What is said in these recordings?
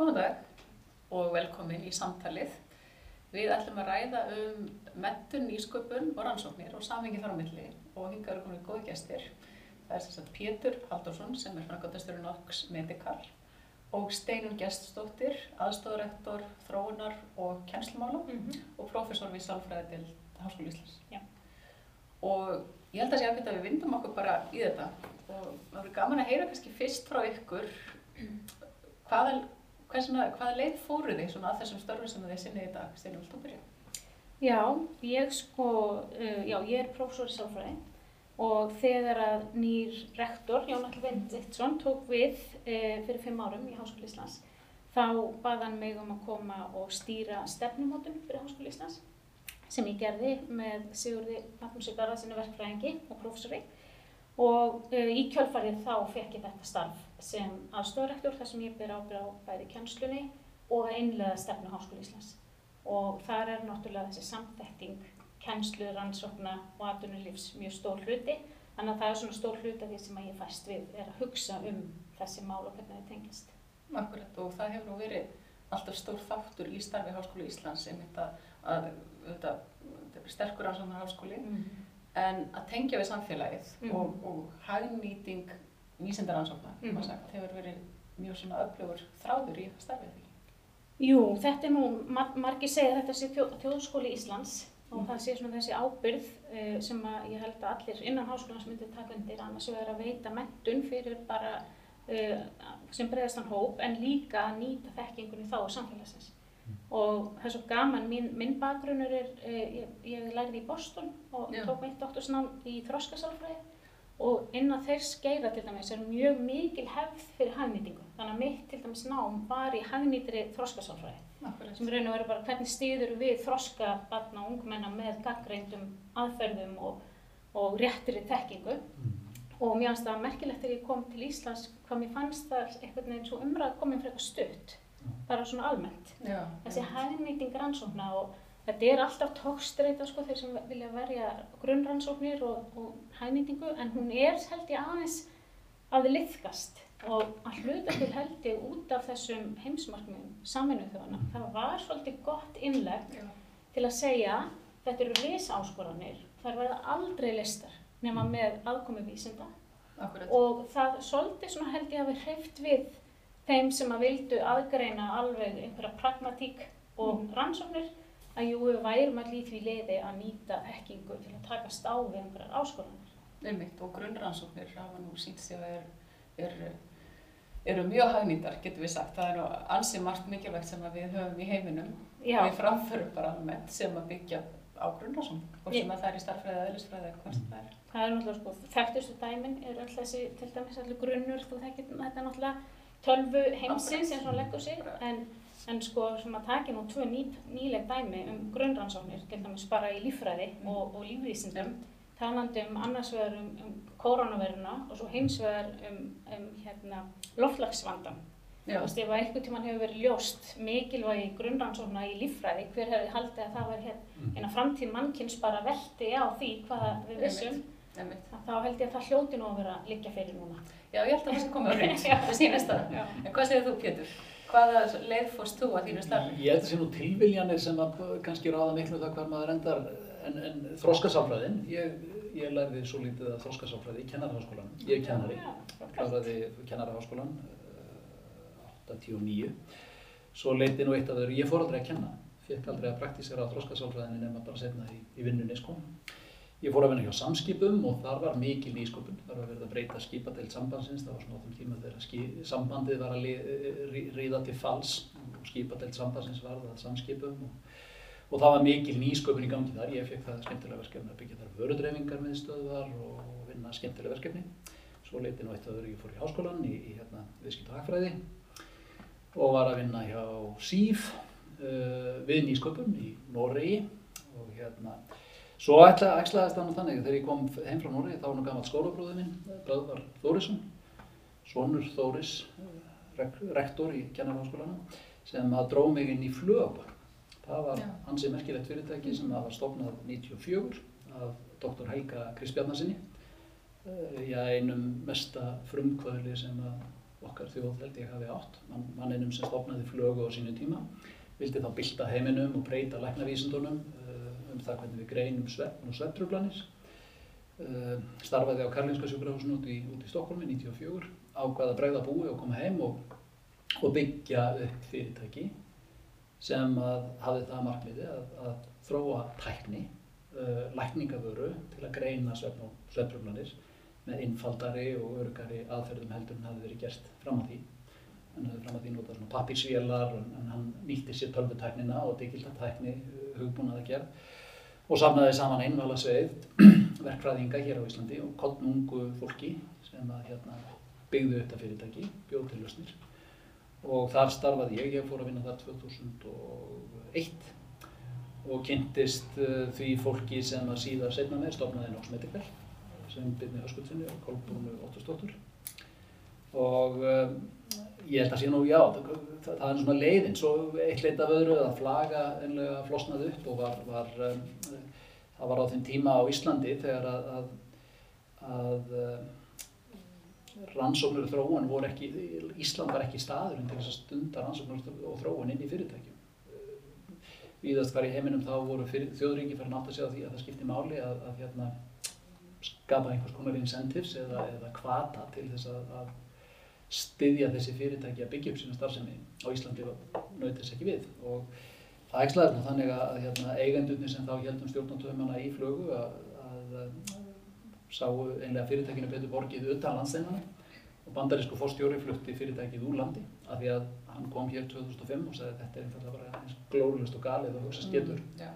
Góðan dag og velkomin í samtalið. Við ætlum að ræða um mettun, nýsköpun og rannsóknir og samhengi þar á milli og hinga eru komin góði gestir. Það er sagt Pétur Haldursson sem er framkvæmdasturinn Ox Medical og Steinun Geststóttir, aðstofarektor þróunar og kennslumála Mm -hmm. og professor við Sálfræði til Háskóla Íslands. Já. Og ég held að sé að við vindum okkur bara í þetta og það verður gaman að heyra kannski fyrst frá ykkur hvaða, hversuna, hvaða leið fóruð þið svona að þessum störfum sem þið sinnið í dag, Steinun, vilt þú byrja? Já, ég sko, uh, já, ég er prófessor í sálfræði og þegar að nýr rektor, Jón Alli Venditsson, tók við uh, fyrir fimm árum í Háskóla Íslands, þá bað hann mig um að koma og stýra stefnumótum fyrir Háskóla Íslands sem ég gerði með Sigurði Magnúsi Garðarsinni verkfræðingi og prófessori og uh, í kjölfarið þá fekk ég þetta starf sem aðstofarektor þar sem ég ber ábyrð á bæði kennslunni og að innlega stefnu Háskóla Íslands og þar er náttúrulega þessi samþekting kennslu, rannsókna og atvinnulífs mjög stór hluti þannig að það er svona stór hluti af því sem ég fæst við er að hugsa um þessi mál og hvernig þau tengjast. Akkurat og það hefur nú verið alltaf stór þáttur í starfi Háskóla Íslands að þetta, er sterkur rannsóknar háskóli Mm. en að tengja við samfélagið Mhm. og, og hagnýting vísindaransóknar, mm Mhm. -hmm. hefur verið mjög svona öflugur þráður í starfið því. Jú, þetta er nú, mar margir segja þetta sé þjó, þjóðskóli Íslands og Mm. það sé svona þessi ábyrð uh, sem að ég held að allir innan háskólans myndi taka undir annars vegar að veita mentun fyrir bara uh, sem bregðastan hóp en líka að nýta þekkingunni þá á samfélagsins. Og það er svo gaman, mín, minn bakgrunnur er, uh, ég, ég lærði í Boston og Já. tók mitt doktorsnám í þroskasálfræði og innan þess geira til dæmis er mjög mikil hefð fyrir hagnýtingu. Þannig að mitt til dæmis nám var í hagnýtri þroskasálfræði Akkurat. sem raun og veru bara hvernig stýður við þroska barna og ungmenna með gaggreindum aðferðum og, og réttri þekkingu. Og mér fannst það merkilegt þegar ég kom til Íslands hvað mér fannst það einhvern veginn svo umræð komin frekar stutt, bara svona almennt. Já, Þessi hagnýting rannsókna og þetta er alltaf tókstreita sko þeir sem vilja verja grunnrannsóknir og, og hagnýtingu en hún er held ég aðeins að liðkast og að hluta til held ég út af þessum heimsmarkmiðum saminu þjóðana. Það var svolítið gott innlegg Já. til að segja þetta eru risáskoranir, þær verða aldrei listar nema með aðkomi vísinda Akkurat. og það svolítið svona held ég að við hreift við þeim sem að vildu aðgreina alveg einhverja pragmatík og Mm. rannsóknir að jú, við værum allir í því leiði að nýta þekkingu til að takast á við einhverjar áskoranir. Einmitt og grunnrannsóknir hafa nú sínt sig að er, er, eru mjög hagnýtar, getur við sagt. Það er nú ansi margt mikilvægt sem við höfum í heiminum Já, við framförum bara almennt sem að byggja á grunnrannsóknum, hvort sem að það er í starffræði eða eðlisfræði, hvað sem það er. það er náttúrulega sko, þekktustu dæmin er öll þessi, til dæmis allir grunnur, þú þekkir þetta náttúrulega tölvu heimsins og hann leggur sig, en, en sko sem að taki nú tvö ný, nýleg dæmi um grunnrannsóknir, til dæmis bara í líffræði Mm. og, og lífvísindum, talandi um annars vegar um, um koronaviruna og svo hins vegar um, um hérna, loftlagsvandan. Þú veist, ef að einhvern tímann hefur verið ljóst mikilvægi grunnrannsókna í líffræði, hver hefði haldið að það var hérna eina framtíð mannkins bara velti á því hvað við vissum, þá held ég að það hljóti nú að vera liggja fyrir núna. Já, ég held að það sé komið á Já. það það. Já. En hvað segir þú, Pétur? Hvaða leið fórst þú að þínu starfi? Ég held að sé nú tilviljanir sem að kannski ráða miklu um það hvar maður endar en, en þroskasáfræðin, ég, ég lærði svo lítið að þroskasáfræði í kennaraháskólanum, ég er kennari, kláraði kennaraháskólan uh, 89, svo leiti nú eitt af þeirra, ég fór aldrei að kenna, fekk aldrei að praktísera á þroskasáfræðinni nema bara setna í, í vinnunni sko. Ég fór að vinna hjá samskipum og þar var mikil nýsköpun, þar var verið að breyta skipadeild sambandsins, það var svona á þeim tíma þegar sambandið var að rí, ríða til falls. Og skipadeild sambandsins var það samskipum og, og það var mikil nýsköpun í gangi þar, ég fekk það skemmtilega verkefni að byggja þar vörudreifingar miðstöðvar og vinna skemmtilega verkefni. Svo leiti nú eitt að öðru, ég fór í háskólan í, í hérna, viðskipt og hagfræði og var að vinna hjá SÍF uh, við nýsköpun í Noregi og hérna Svo ætla, ætlaðist það nú þannig að þegar ég kom heim frá Noregi þá var nú gammal skólabróði minn, Böðvar Þórisson, sonur Þóris, eh, rek, rektor í kennarháskólanum, sem að dró mig inn í flög. Það var hansi merkilegt fyrirtæki sem að var stofnað 94 af doktor Helga Kristbjarnasinni, já, einum mesta frumkvöðli sem að okkar þjóð held ég hafi átt, Man, manninum sem stopnaði flögu á sínu tíma, vildi þá bylta heiminum og breyta læknavísindunum uh, um það hvernig við greinum svefn og svefntrublanir. Uh, starfaði á Karlinska sjúkrahúsinu út í, í Stokkólmi 94, ákvaða að bregða búi og koma heim og, og byggja upp fyrirtæki sem að hafði það markmiði að, að þróa tækni, uh, lækningavöru til að greina svefn og svefntrublanir með einfaldari og örugari aðferðum heldur en hafi verið gert fram að því. Hann hafði fram að því notað svona pappirsvélar en, hann nýtti sér tölvutæknina og digildatækni hugbúnaða gerð og safnaði saman einvala sveið verkfræðinga hér á Íslandi og kottnungu fólki sem að hérna, byggðu þetta fyrirtæki, bjóð til lausnir. Og þar starfaði ég, ég fór að vinna þar 2001 og kynntist uh, því fólki sem að síðar setna með stofnaði Nox Medical sem byrni Höskutsinni og Kolbrúnu Óttustóttur og um, ég held að sé nú, já, það, það er svona leiðin, svo eitt leit af öðru að flaga enlega flosnaði upp og var, var um, það var á þeim tíma á Íslandi þegar að, að, að um, rannsóknur og þróun voru ekki, Ísland var ekki staðurinn til þess að stunda rannsóknur og þróun inn í fyrirtækjum. Víðast hvar í heiminum þá voru fyrir, þjóðringi fyrir nátt að segja því að það skipti máli að, að hérna, skapa einhvers konar incentives eða, eða kvata til þess að styðja þessi fyrirtæki að byggja upp sína starfsemi á Íslandi naut þess ekki við. Og það ekki slæðist þannig að hérna, eigendunni sem þá heldum stjórnatöfumana í flögu að, að, að sáu einlega fyrirtækinu betur borgið utan landsteinana og bandarísku fórstjóri flutti fyrirtækið úr landi af því að hann kom hér 2005 og sagði að þetta er einfallega bara eins glóriðlust og galið og hugsa skilur Já.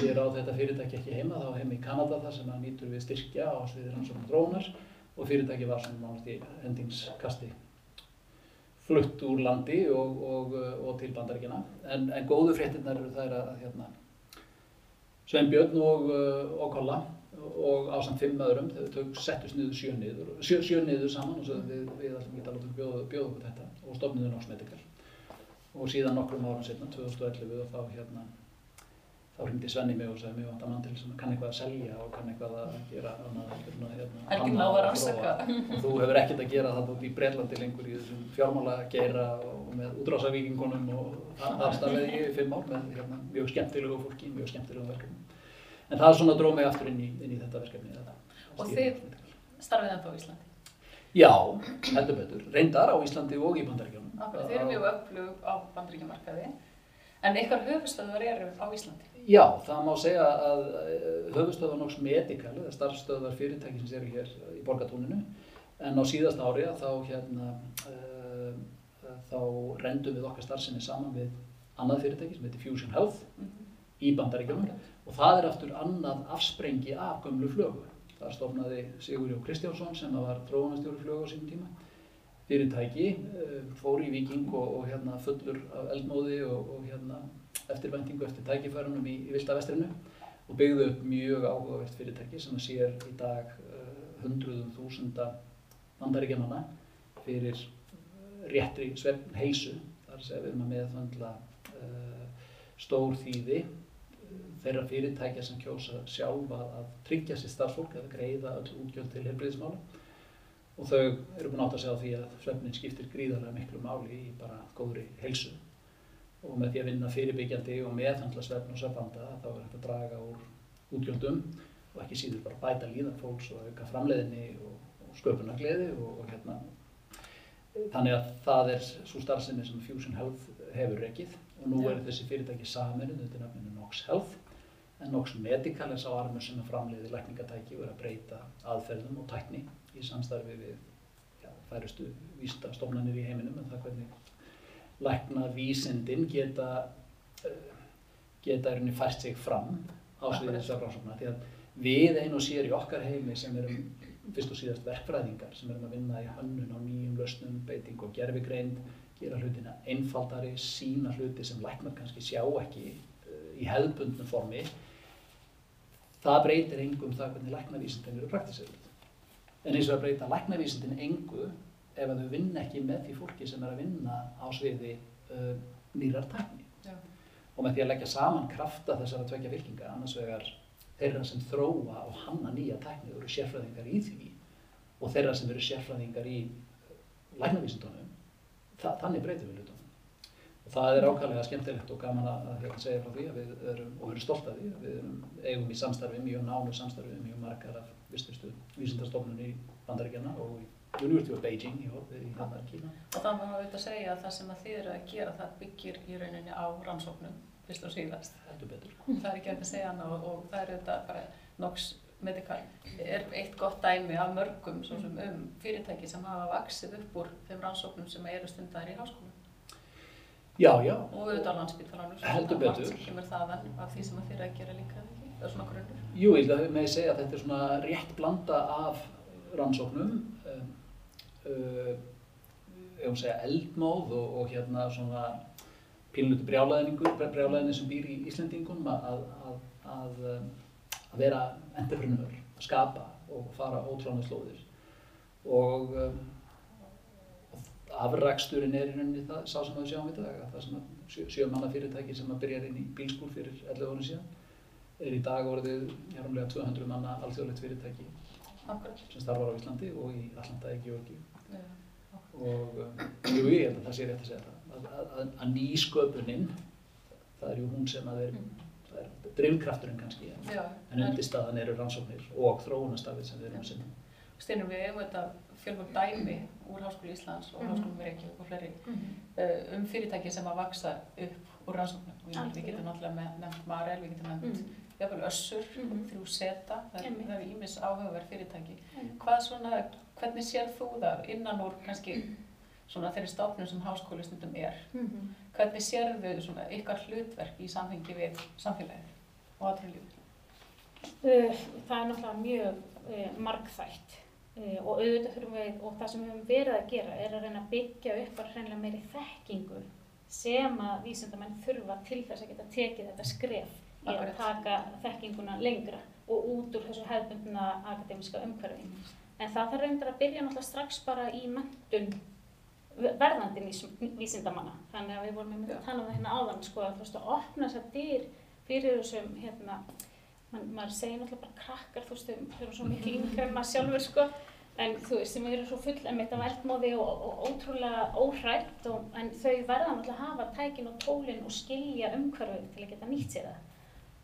Ég ráð þetta fyrirtæki ekki heima, þá heim í Kanada þar sem hann nýtur við styrkja á sviði rannsóknum drónar og fyrirtæki var svona nánast í endingskasti flutt úr landi og, og, og til bandaríkina. En, en góðu fréttinnar eru þær að hérna, Svein Björn og, og Kolla og á samt fimm öðrum, þau settust niður sjö niður, sjö, sjö saman og við, við ætlum ekki að láta bjóða, bjóða okkur þetta og stofniðu Medical. Og síðan nokkrum árum setna, 2011, og þá hérna þá hringdi Svenni mig og sagði mig vantar mann til sem kann eitthvað að selja og kann eitthvað að gera annað hérna, Ekki hanna ná að rannsaka. þú hefur ekkert að gera það út í Breitlandi lengur í þessum fjármála geira og með útrásavíkingunum og það starfaði ég í fimm ár með hérna, mjög skemmtilegu fólki, mjög skemmtilegu verkefni en það svona dróð mig aftur inn í, inn í þetta verkefni þetta, Og þið- Starfið ennþá á Íslandi. Já, heldur betur, reyndar á Íslandi og í Bandaríkjunum Akkurat, þið eru mjög öflug á bandaríkjamarkaði. En ykkar höfustöðvar eru á Íslandi. Já, það má segja að höfustöðvar Nox Medical, eða starfstöðvar fyrirtæki sem eru hér í borgatúninu, en á síðast ári að þá hérna, uh, þá rendum við okkar starfsinni saman við annað fyrirtæki sem heitir Fusion Health í Bandaríkjunum og það er aftur annað afsprengi af gömlu flögu. Það stofnaði Sigurjó Kristjánsson sem var þróunastjóri flögu á sínum tíma. Fyrirtæki uh, fór í viking og, og hérna fullur af eldmóði og, og hérna eftirvæntingu eftir tækifærunum í, í Vilda vestrinu og byggðu upp mjög áhugavert fyrirtæki sem að sér í dag uh, hundruðum þúsunda bandaríkjamanna fyrir uh, réttri svefn er að segja við erum að meðföndla uh, stór þýði uh, þeirra fyrirtækja sem kjósa sjálf að, tryggja sér starfsfólk eða greiða öll útgjöld til heilbriðismála og þau eru búin átt að segja á því að svefnin skiptir gríðarlega miklu máli í bara góðri heilsu og með því að vinna fyrirbyggjandi og meðhandla svefn og svefnvanda þá er hægt að draga úr útgjöldum og ekki síður bara bæta líðan fólks og auka framleiðinni og, og sköpunargleði og, og hérna. Þannig að það er svo starfsemi sem Fusion Health hefur rekið. Og nú Já. er þessi fyrirtæki saminuð undir nafninu Nox Health. En Nox Medical er sá armur sem er framleiði lækningatæki og er að breyta aðferðum og tækni í samstarfi við já, færustu vísindastofnanir í heiminum. En það hvernig lækna vísindin geta uh, geta í rauninni fært sig fram á sviðið Akkurat. svefnrannsókna því að við einu og sér í okkar heimi sem erum fyrst og síðast verkfræðingar sem erum að vinna í hönnun á nýjum lausnum, beiting og gerfigreind gera hlutina einfaldari, sína hluti sem læknar kannski sjá ekki uh, í hefðbundnu formi það breytir engum það hvernig læknavísindin eru praktiseruð en eins og að breyta læknavísindin engu ef að þau vinna ekki með því fólki sem er að vinna á sviði uh, nýrar tækni Já. og með því að leggja saman krafta þessara tvekja fylkinga annars vegar þeirra sem þróa og hanna nýja tækni eru sérfræðingar í því og þeirra sem eru sérfræðingar í læknavísindunum, þa þannig breytum við hlutunum. Og það er ákvæmlega skemmtilegt og gaman að, að hérna segja frá því að við erum, og við erum stolt af því, að við erum, eigum í samstarfi, mjög nánu samstarfi, mjög margar af vistustu vísindastofnun í Bandaríkjana og í University of Beijing í, í, í hérna Kína. Og það má auðvitað segja að það sem að þið eru að gera það byggir í rauninni á rannsóknum fyrst og síðast. Það er ekki að segja annað og, og það er auðvitað bara Nox Medical er eitt gott dæmi af mörgum sem um fyrirtæki sem hafa vaksið upp úr þeim rannsóknum sem eru stundar í háskóla. Já, já. Og auðvitað landsbytalanum. Heldur betur. Það kemur þaðan af því sem að þið eru að gera líka? Það er svona grunnur. Jú, ég að með segja að þetta er svona rétt blanda af rannsóknum, um, uh, ef hún segja eldmóð og, og hérna svona pílunutu brjálæðinni sem býr í Íslendingum að, að, að, að vera entrepreneur, að skapa og fara ótrúlega slóðir og, og afraksturinn er í rauninni það sá sem við sjáum í dag, að það sem sjö, sjö manna fyrirtæki sem að byrja inn í bílskúr fyrir 11 árið síðan er í dag orðið hérumlega 200 manna alþjóðlegt fyrirtæki Akkurat. sem starfar á Íslandi og í Allanda í Georgi Já. Og jú, ég held að það sé rétt að segja það að, að, að, að nýsköpunin það er jú hún sem að er, það er drivkrafturinn kannski en, Já, en undirstaðan eru rannsóknir og þróunastafið sem við erum sem Steinum við eigum þetta fjölmörg dæmi úr Háskóli Íslands og Mhm. Háskólum Reykjavík og fleiri Mhm. uh, um fyrirtæki sem að vaksa upp úr rannsóknum. Og við getum náttúrulega nefnt Marel, við getum nefnt Mhm. Jafnvel Össur, Mhm. þrjú Seta, það eru ímis áhugaverð fyrirtæki. Hvað svona, hvernig sér þú það innan úr kannski svona þeirri stofnum sem háskóli stundum er? Mhm. Hvernig sér þau svona ykkar hlutverk í samhengi við samfélagið og aðrunlífið? Uh, Það er náttúrulega mjög uh, margþætt uh, og auðvitað þurfum við, og það sem við höfum verið að gera er að reyna að byggja upp bara hreinlega meiri þekkingu sem að vísindamenn þurfa til þess að geta tekið þetta skref í að taka þekkinguna lengra og út úr þessu hefðbundna akademiska umhverfi. En það þarf reyndar að byrja náttúrulega strax bara í mentun verðandi vís- vísindamanna. Þannig að við vorum Já. að tala um það hérna áðan, sko, að þú veist að opna þessar dyr fyrir þessum, hérna, man, maður segir náttúrulega bara krakkar, þú veist, þau eru svo miklu yngri en maður sjálfur, sko, en þú veist, sem eru svo full emitt af eldmóði og, og ótrúlega óhrætt, og, en þau verða náttúrulega að hafa tækin og tólin og skilja umhverfið til að geta nýtt sér það.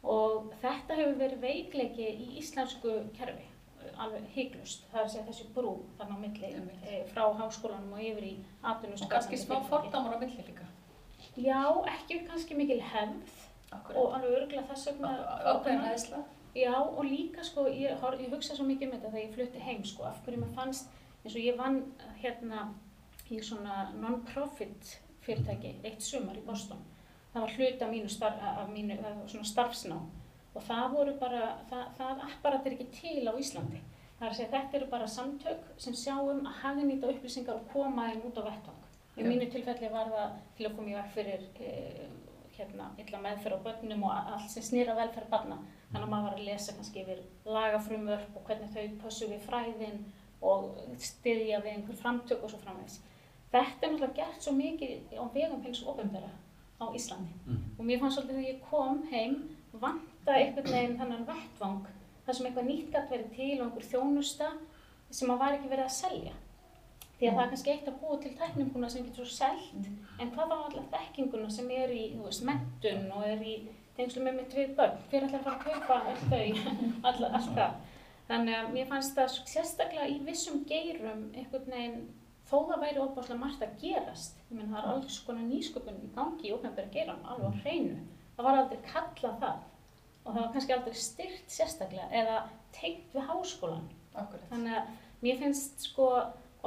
Og þetta hefur verið veikleiki í íslensku kerfi, alveg hygglust, það er að segja þessi brú þarna á milli e, frá háskólanum og yfir í atvinnum Og kannski smá fordamar á milli líka. Já, ekki kannski mikil hefð Akkurat. og alveg örgulega þess vegna Ákveðin hæðsla. Já, og líka sko, ég, hor- ég hugsa svo mikið um þetta þegar ég flutti heim sko, af hverju mér fannst, eins og ég vann hérna í svona non-profit fyrirtæki eitt sumar í Boston. Það var hluti af mínu, starf, af mínu starfsnám og það voru bara, það, það apparat er ekki til á Íslandi. Það er að segja, þetta eru bara samtök sem sjáum að hagnýta upplýsingar og koma þeim út á vettvang. Í mínu tilfelli var það til að koma í veg fyrir eh, hérna, illa meðferð á börnum og allt sem snýra velferð barna. Þannig að maður var að lesa kannski yfir lagafrumvörp og hvernig þau pössu við fræðin og styðja við einhver framtök og svo framvegs. Þetta er náttúrulega gert svo mikið á vegum hins ofinbera á Íslandi. Mm. Og mér fannst svolítið þegar ég kom heim vanta einhvern veginn þannan vettvang þar sem eitthvað nýtt gætt verið til og einhver þjónusta sem að var ekki verið að selja. Því að það er kannski eitt að búa til tækninguna sem getur svo selt, en hvað þá allar þekkinguna sem er í, þú veist, mentun og er í tengslu með mitt við börn, hver ætlar að fara að kaupa öll þau, all, allt það. Þannig að mér fannst það sérstaklega í vissum geirum einhvern veginn, þó það væri óbáslega margt að gerast, ég menn það er alls konar nýsköpun í gangi í ofnbæra geiram, alveg á hreinu, það var aldrei kallað það og það var kannski aldrei styrt sérstaklega eða tengt við háskólan. Akkurat. Þannig að mér finnst sko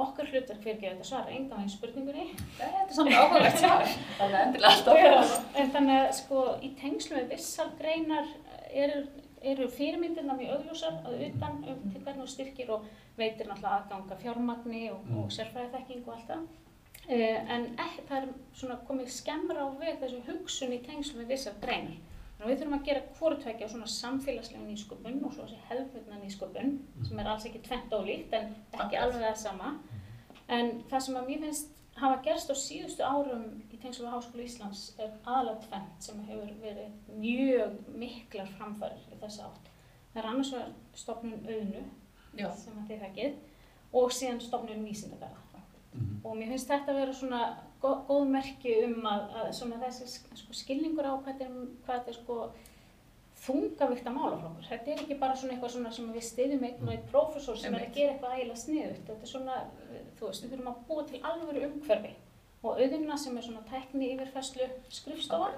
okkar hlutverk fyrir ekki þetta svara enga veginn spurningunni. Þetta er samt áhugavert svar. Þannig að endilega alltaf. En þannig að sko í tengslu með vissar greinar eru, eru fyrirmyndirna mjög augljósar að utan um til hvernig þú styrkir og veitir náttúrulega aðganga fjármagni og, Mm. og sérfræðiþekking og allt það. Uh, en ekki, það er svona komið skemmra á veg þessu hugsun í tengslu með vissar greinar. Þannig að við þurfum að gera hvorutveikja svona samfélagslega nýsköpun og svo þessi hefðbundna nýsköpun sem er alls ekki tvent ólíkt en ekki alveg það sama. En það sem að mér finnst hafa gerst á síðustu árum í tengslu við Háskóla Íslands er aðalega tvent sem hefur verið mjög miklar framfærir í þessa átt. Það er annars vegar stofnun auðnu sem að þið þekkið og síðan stofnun vísindagarða. Mm. og mér finnst þetta að vera svona góð, merki um að, að þessi sk- sko, skilningur á hvað þetta er, hvað þetta er sko þungavíkta málaflokkur. Þetta er ekki bara svona eitthvað svona sem við styðjum einn og einn prófessor sem er að gera eitthvað ægilega sniðugt. Þetta er svona, þú veist, við þurfum að búa til alvöru umhverfi og auðvina sem er svona tækni yfirfæslu skrifstofa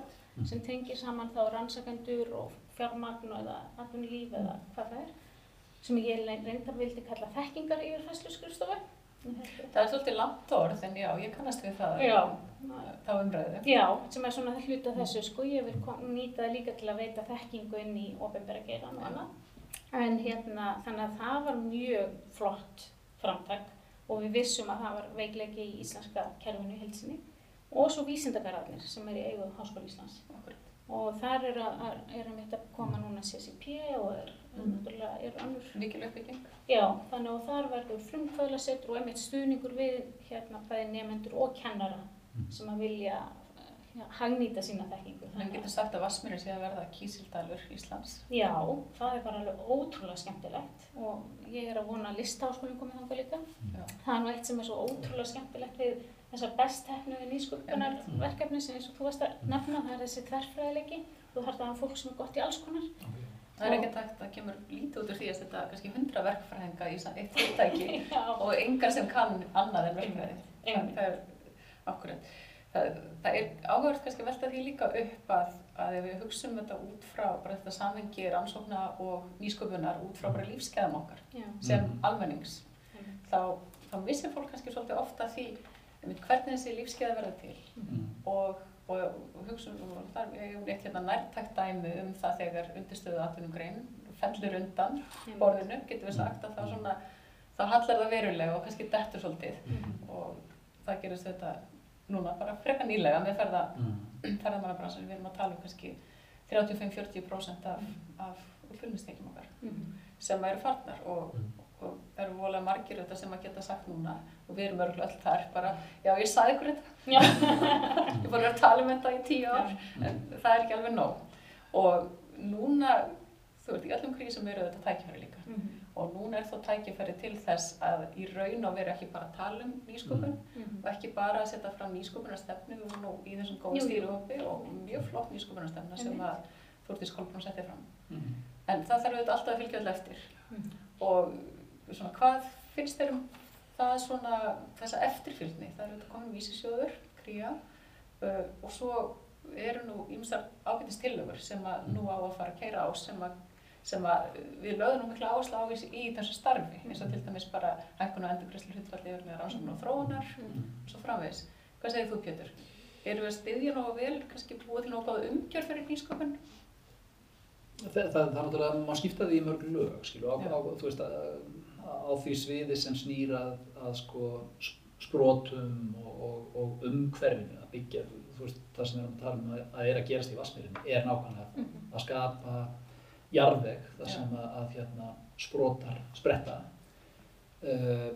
sem tengir saman þá rannsakendur og fjármagn og eða atvinnulíf eða hvað það er sem ég reyndar vildi kalla þekkingar yfirfæslu skrifstofu. Það er svolítið langt orð, en já, ég kannast við það. Já. Þá umræðu. Já, sem er svona hluta þessu sko, ég vil nýta líka til að veita þekkingu inn í ofinbæra geiran og annað. En hérna, þannig að það var mjög flott framtak og við vissum að það var veikleiki í íslenska kerfinu í heilsinni og svo vísindagararnir sem er í eigu Háskóla Íslands. Akkurat. Og þar er að, er að mitt að koma núna CCP og er, Mhm. náttúrulega er önnur Mikil uppbygging. Já, þannig að þar verður frumkvöðlasettur og einmitt stuðningur við hérna bæði nefendur og kennara Mm. sem að vilja ja, hagnýta sína þekkingu. Þannig getur sagt að Vassmýri sé að verða kísildalur Íslands. Já, það er bara alveg ótrúlega skemmtilegt og ég er að vona að listaháskólinn komið þangað líka. Já. Það er nú eitt sem er svo ótrúlega skemmtilegt við þessar besthefnuðu nýsköpunarverkefni sem eins og þú varst að nefna, það er þessi tverrfræðileiki. Þú þarf að hafa fólk sem er gott í alls konar. Það er ekki takt að kemur lítið út úr því að þetta er kannski hundra verkfræðinga í eitt fyrirtæki og engar sem kann annað en verkfræði. Einmitt. Það er akkurat. Það, það er áhugavert kannski að velta því líka upp að, að ef við hugsum þetta út frá bara þetta samhengi rannsókna og nýsköpunar út frá bara lífskeiðum okkar já. sem Mhm. almennings einmitt. þá, þá missir fólk kannski svolítið ofta því hvernig þessi lífskeiða verða til Mm. og, og hugsun og það er ég eitt hérna nærtækt dæmi um það þegar undirstöðu atvinnum grein fellur undan borðinu, getum við sagt að þá svona þá hallar það verulega og kannski dettur svolítið Mhm. og það gerist þetta núna bara frekar nýlega með ferða, Mm. ferðamannabransan við erum að tala um kannski 35-40% af, af fullmistekjum okkar Mhm. sem eru farnar og, Mm. Og eru volega margir þetta sem að geta sagt núna og við erum örgulega öll þar bara, já ég sagði ykkur þetta Já. ég búin að vera að tala um þetta í tíu ár Mm. en það er ekki alveg nóg og núna þú veist, í öllum krísum eru þetta tækifæri líka Mhm. og núna er þá tækifæri til þess að í raun og veru ekki bara að tala um nýsköpun Mhm. og ekki bara að setja fram nýsköpunarstefnu nú í þessum jú. stýruhópi og mjög flott nýsköpunarstefna sem að Þórtís Kolbrún setti fram Mm. en það þarf auðvitað alltaf að fylgja alltaf eftir Mhm. og svona, hvað finnst þér um það svona, þessa eftirfylgni það er auðvitað komin vísisjóður, kría uh, og svo eru nú ýmsar ágætist tillögur sem að nú á að fara að keira á sem að, sem að við lögðum nú mikla áherslu á í, í þessu starfi eins og til dæmis bara hækkun og endurgræslu hlutfalli yfir með rannsókn og þróunar Mhm. og svo framvegis. Hvað segir þú Pétur? Erum við að styðja nógu vel, kannski búið til nógu umgjörð fyrir nýsköpun? Það, það, það er náttúrulega, maður skipta því í mörg lög, skilu, á, á, þú veist, að, á því sviði sem snýr að, sko, s- sprotum og, og, og umhverfinu að byggja, veist, það sem við erum að tala um að, að er að gerast í Vassmýrinni er nákvæmlega Mhm. að skapa jarðveg þar Já. sem að, að hérna, sprotar spretta uh,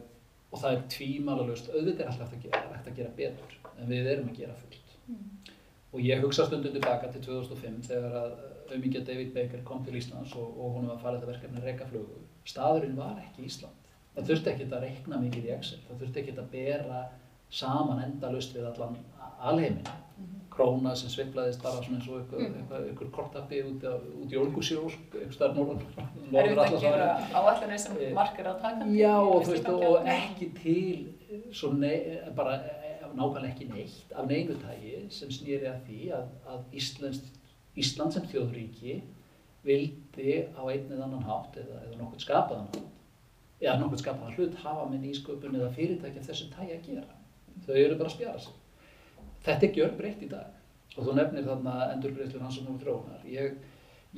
og það er tvímálalust, auðvitað er alltaf að að gera betur, en við erum að gera fullt. Mhm. Og ég hugsa stundum tilbaka til 2005 þegar að aumingja David Baker kom til Íslands og, og hún var að fara þetta verkefni flugu. Staðurinn var ekki Ísland. Það þurfti ekki að reikna mikið í Excel. Það þurfti ekki að bera saman endalust við allan alheiminn. Króna sem sveiflaðist bara svona eins og ykkur, Mhm. ykkur, ykkur kortappi út, út í Olgusjó, ykkur staðar norðan. Erum við að gera áallanir sem Eh, markir á takandi? Já, og, þú veist, og ekki til bara eh, nákvæmlega ekki neitt af neinu tægi sem snýri að því að, að Ísland sem þjóðríki vildi á einn eða annan hátt eða, eða nokkuð skapaðan hátt eða nokkuð skapaðan hlut hafa með nýsköpun eða fyrirtæki af þessu tægi að gera. Þau eru bara að spjara sig. Þetta er gjör breytt í dag og þú nefnir þarna endurgreiðslu rannsóknar og þróunar. Ég,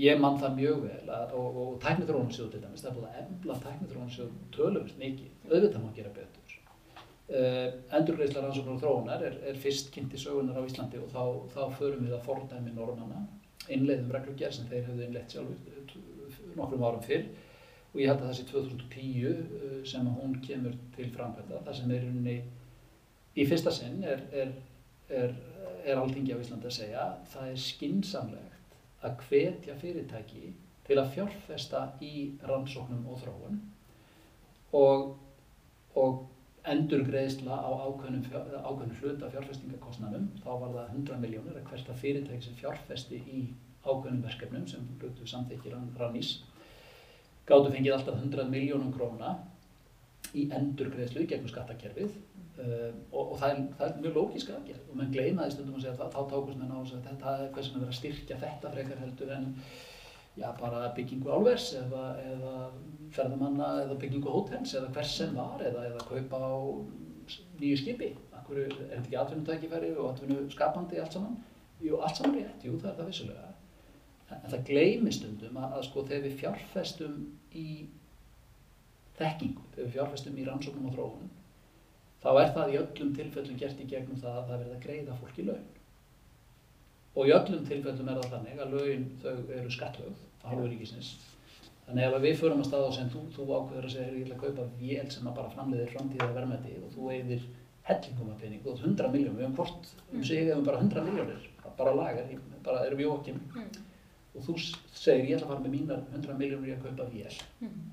ég mann það mjög vel að, og, og tæknithróunarsjóð til dæmis, það er búið að embla tæknithróunarsjóð tölumist mikið, auðvitað má gera betur. Uh, endurgreiðsla rannsóknar og þróunar er, er fyrst kynnt í sögunar á Íslandi og þá, þá förum við að fordæmi normanna, innleiðum reglugjær sem þeir hefðu innleitt sjálfur eh, nokkrum árum fyrr. Og ég held að það sé 2010 uh, sem að hún kemur til framkvæmda, það sem er rauninni í fyrsta sinn er, er, er, er alþingi á Íslandi að segja það er skinsamlegt að hvetja fyrirtæki til að fjárfesta í rannsóknum og þróun. Og, og endurgreiðsla á ákveðnum, fjár, ákveðnum hluta fjárfestingakostnanum, þá var það 100 miljónir að hvert að fyrirtæki sem fjárfesti í ákveðnum verkefnum sem hlutu samþykir rannís gáttu fengið alltaf 100 miljónum króna í endurgreiðslu gegnum skattakerfið. Uh, og, og það, er, það er mjög lógísk aðgerð og mann gleymaði stundum að segja að þá tókust mann á að þetta er hversin að vera að styrkja þetta frekar heldur en já, bara byggingu álvers eða, eða ferðamanna eða byggingu hótels eða hvers sem var eða, eða kaupa á nýju skipi. Akkur er þetta ekki atvinnutækifæri og atvinnu skapandi allt saman? Jú, allt saman rétt, jú, það er það vissulega. En það gleymir stundum að, að sko þegar við fjárfestum í þekkingu, þegar við fjárfestum í rannsóknum og þróun, þá er það í öllum tilfellum gert í gegnum það að það verða að greiða fólki laun. Og í öllum tilfellum er það þannig að laun þau eru skattlögð á hálfu ríkisins. Þannig ef við förum að staða og sem þú, þú ákveður að segja ég ætla að kaupa vél sem að bara framleiðir framtíðar verðmæti og þú eigðir hellingum af pening, ert 100 miljónum, við hefum hvort um sig hefum bara 100 miljónir, bara lagar, bara erum við okkinn Mm. og þú segir ég ætla að fara með mínar 100 miljónir í að kaupa vél. Mm.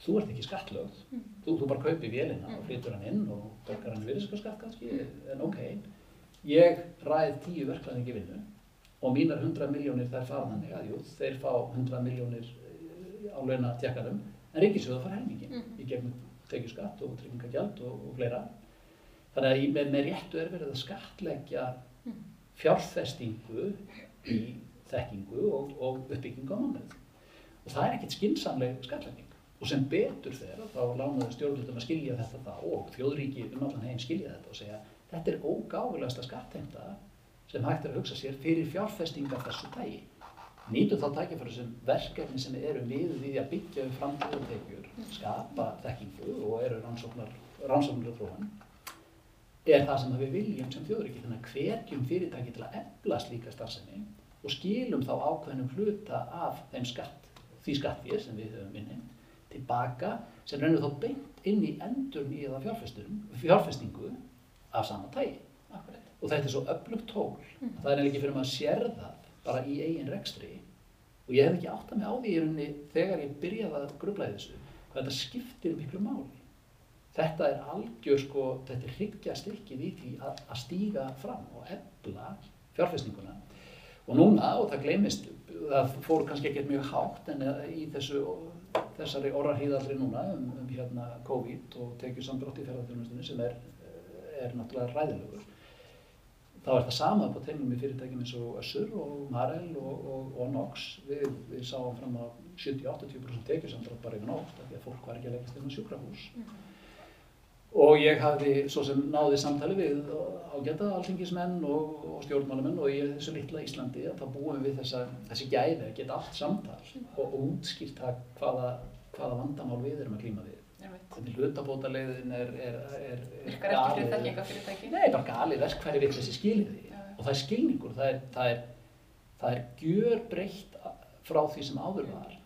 Þú ert ekki skattlögð, Mm. þú, þú bara kaupir vélina og Mm. flytur hann inn og borgar hann virðiskaskatt kannski, en ok, ég ræð tíu verklæðingi vinnu og mínar 100 miljónir þær fara þannig að jú, þeir fá 100 miljónir á launa tjekkarum, en ríkisjóða fara helmingi Mhm. í gegnum tekjuskatt og tryggingagjald og, og fleira. Þannig að með, með réttu er verið að skattleggja Mhm. fjárfestingu í þekkingu og, og uppbyggingu á mannið. Og það er ekkert skinsamleg skattlegging. Og sem betur þegar þá lánaði stjórnvöldum að skilja þetta þá og þjóðríki um allan heim skilja þetta og segja þetta er ógáfulegasta skattheimta sem hægt er að hugsa sér fyrir fjárfestingar þessu tægi. Nýtum þá tækifæri sem verkefni sem eru við því að byggja um framtíðartekjur, skapa þekkingu og eru rannsóknar, rannsóknar og þróun er það sem við viljum sem þjóðríki þannig að hvetjum fyrirtæki til að efla slíka starfsemi og skilum þá ákveðnum hluta af þeim skatt, því skattfér sem við höfum inni tilbaka sem rennur þá beint inn í endur nýjaða fjárfestingu af sama tægi Akkurat. og þetta er svo öflugt tól. Mm. það er ekki fyrir maður að sér það bara í eigin rekstri. Og ég hef ekki átt að mig á því í rauninni þegar ég byrjaði að grubla í þessu hvað þetta skiptir miklu máli. Þetta er algjör sko þetta er hryggja stykkið í því að, að stíga fram og efla fjárfestinguna. Og núna og það gleymist það fór kannski ekkert mjög hátt en eh, í þessu þessari orrarhýðallri núna um, um hérna COVID og tekið samdrátt í ferðarþjónustunni sem er, er náttúrulega ræðilegur þá er það sama á tegnum í fyrirtækjum eins og Össur og Marel og, og, og Nox. Við, við sáum fram á 70-80% tekjusamdrátt bara yfir af því að fólk var ekki að leggast inn á sjúkrahús. Og ég hafði svo sem náði samtali við ágæta alþingismenn og, og stjórnmálamenn og í þessu litla Íslandi að þá búum við þessa, þessi gæði að geta allt samtal og, og útskýrt það hvaða, hvaða vandamál við erum að klíma við. Hvernig hlutabótaleiðin er, er, er, er þekkingafyrirtæki. Nei, bara galið verkfæri við þessi skiliði Já, já. og það er skilningur, það er, það er, það er gjör breytt frá því sem áður var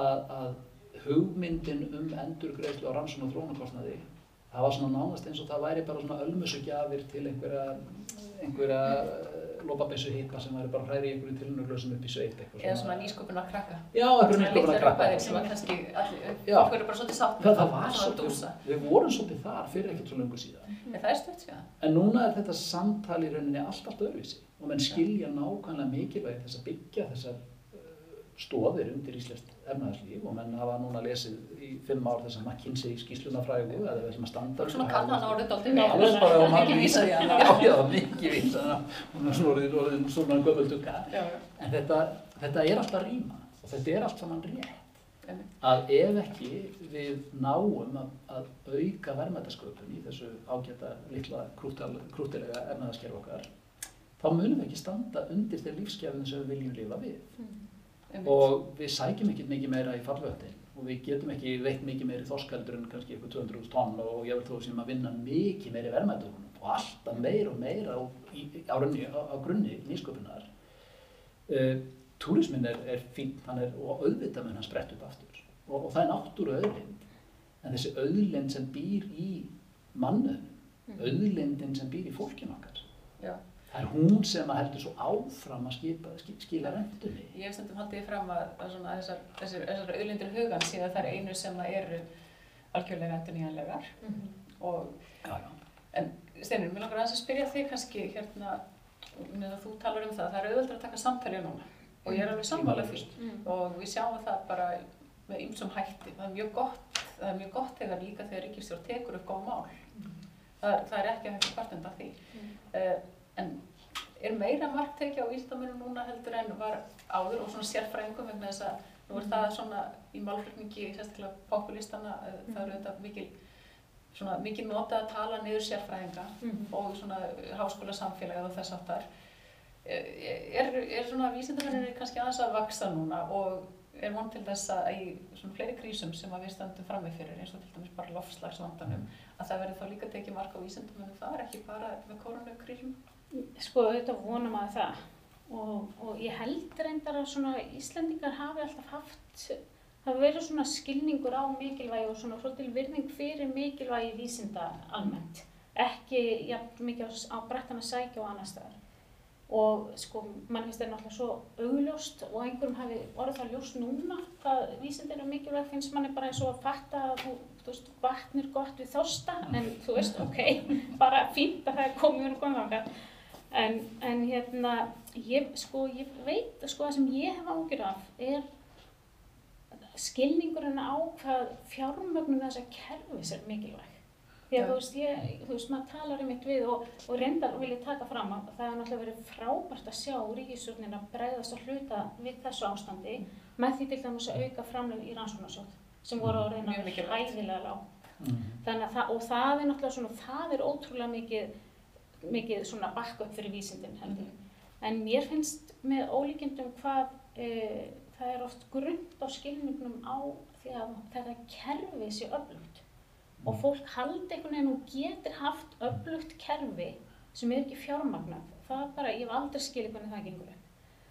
að, að hugmyndin um endurgreiðslu á rannsókn og þróunarkostnaði það var svona nánast eins og það væri bara svona ölmusugjafir til einhverja, einhverja lópabessu hýpa sem væri bara hræri í einhverju tilunarglösum upp í sveit eitthvað Eða svona. nýsköpun að krakka. Já, einhverju Svona nýsköpun að litlar krakka upphæðir sem að kannski fólk eru bara svolítið sátt Það, það var svona svolítið, við vorum svolítið þar fyrir ekkert svo lengur síðan. En það er stöld síðan. En núna er þetta samtal í rauninni allt allt öðruvísi og menn skilja nákvæmlega mikilvægi þess að byggja þessar stóðir undir íslenskt efnaðarslíf og menn hafa núna lesið í fimm ár þess að McKinsey skýsluna frægu eða þessum að standa Svona hann árið dálítið Já, vel. alveg bara og Ekki vísa því hann. Já, já, mikið vísa hún er svona orðin- svona gömul dugga. En þetta, þetta er alltaf rýma og þetta er allt saman rétt. Að ef ekki við náum að, að auka verðmætasköpun í þessu ágæta litla krúttilega efnaðaskerf okkar þá munum við ekki standa undir þeir lífsgefin sem við viljum lifa við. Einmitt. Og við sækjum ekkert mikið meira í fallvöldin og við getum ekki veitt mikið meiri þorskaldur en kannski eitthvað 200.000 tonn og ég vil þó sem að vinna mikið meiri verðmætur úr honum. Og alltaf meira og meira á, í, á, runni, á, á grunni nýsköpunar. Uh, túrismin er, er hann er, og auðvitað mun hann sprett upp aftur. Og, og það er náttúru auðlind. En þessi auðlind sem býr í mannöðum, auðlindin sem býr í fólkinu okkar. Já. Það er hún sem að heldur svo áfram að skipa, skil, skila rendunni Ég hef stundum haldið fram að, að svona þessar, þessar, þessar auðlindir hugan síðan þær einu sem að eru algjörlega endurnýjanlegar og Já, já. Steinur, mér langar aðeins að spyrja þig kannski hérna, með að þú talar um það, það er auðvitað að taka samtali núna og ég er alveg sammála því Mm. og við sjáum það bara með ymsum hætti. Það er mjög gott, það er mjög gott þegar líka þegar ríkistjórn tekur upp góð mál. Það, er- það er ekki að hægt hvart undan því. Mm. Uh, en er meira markteki á Íslandamönu núna heldur en var áður og svona sérfræðingum vegna þess að nú er það svona í málflutningi, sérstaklega populistana, uh, það eru þetta mikil, svona mikil nota að tala niður sérfræðinga Mm. og svona háskóla samfélagið og þess áttar. Er, er svona vísindamennir kannski aðeins að vaksa núna og er von til þess að í svona fleiri krísum sem að við stöndum frammi fyrir eins og til dæmis bara lofslagsvandanum að það verði þá líka tekið mark á vísindamennum þar ekki bara með koronakrísum? Sko, auðvitað vonum að það. Og, og ég held reyndar að svona Íslendingar hafi alltaf haft hafi verið svona skilningur á mikilvægi og svona svolítil virðing fyrir mikilvægi vísinda almennt. Ekki jafn mikið á, brettan að sækja og annar staðar. Og sko, mann finnst þetta náttúrulega svo augljóst og einhverjum hafi orðið það ljóst núna hvað vísindin er mikilvæg. Finnst manni bara eins og að fatta að þú, þú veist, vatn er gott við þorsta en þú veist, ok, bara fínt að það er komið komið þangað En, en hérna, ég, sko, ég veit, sko, það sem ég hef ágjur af er skilningurinn á hvað fjármögnum þessa kerfis er mikilvæg. Því að Já. þú veist, ég, þú veist, maður talar um eitt við og, og reyndar vil ég taka fram að það er náttúrulega verið frábært að sjá ríkisstjórnin að bregðast að hluta við þessu ástandi með því til dæmis að auka framlög í rannsóknarsjóð sem voru á reyna hæðilega lág. Mm. Þannig að það, og það er náttúrulega svona, það er ótrúlega mikið, mikið svona backup fyrir vísindin heldur. En mér finnst með ólíkindum hvað e, það er oft grund á skilningnum á því að þetta kerfi sé öflugt. Og fólk haldi einhvern veginn og getur haft öflugt kerfi sem er ekki fjármagnað. Það er bara, ég hef aldrei skilið hvernig það gengur upp.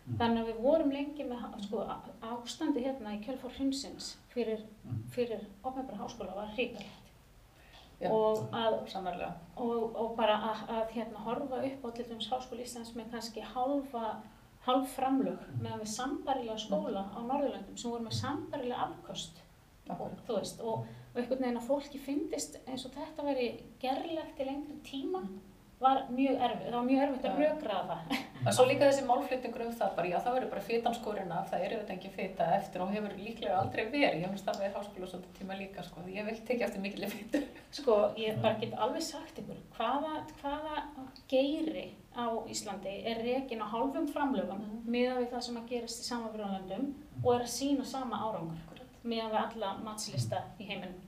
Mm. Þannig að við vorum lengi með sko, ástandi hérna í kjölfár hrunsins fyrir, fyrir opnabra háskóla var hrikalegt. Og, að, og, og bara að, að hérna, horfa upp á til dæmis Háskóli Íslands með kannski hálfa, hálf framlög með við sambarilega skóla á Norðurlöndum sem voru með sambarilega afkost og, veist, og, og einhvern veginn að fólki fyndist eins og þetta veri gerlegt í lengri tíma var mjög erfið, það var mjög erfitt að rökraða það. En svo líka þessi málflutningur um það bara, já það verður bara fytan skorinn af, það er auðvitað engin fyta eftir og hefur líklega aldrei verið, ég hef nú starfað í háskóla svolítið tíma líka sko, því ég vil tekja eftir mikilvæg fytu. Sko, ég bara get alveg sagt ykkur, hvaða, hvaða geiri á Íslandi er rekin á hálfum framlögum Mhm. miðað við það sem að gerast í samanfjörðanlöndum og er að sína sama árangur miðað við alla matslista í heiminum.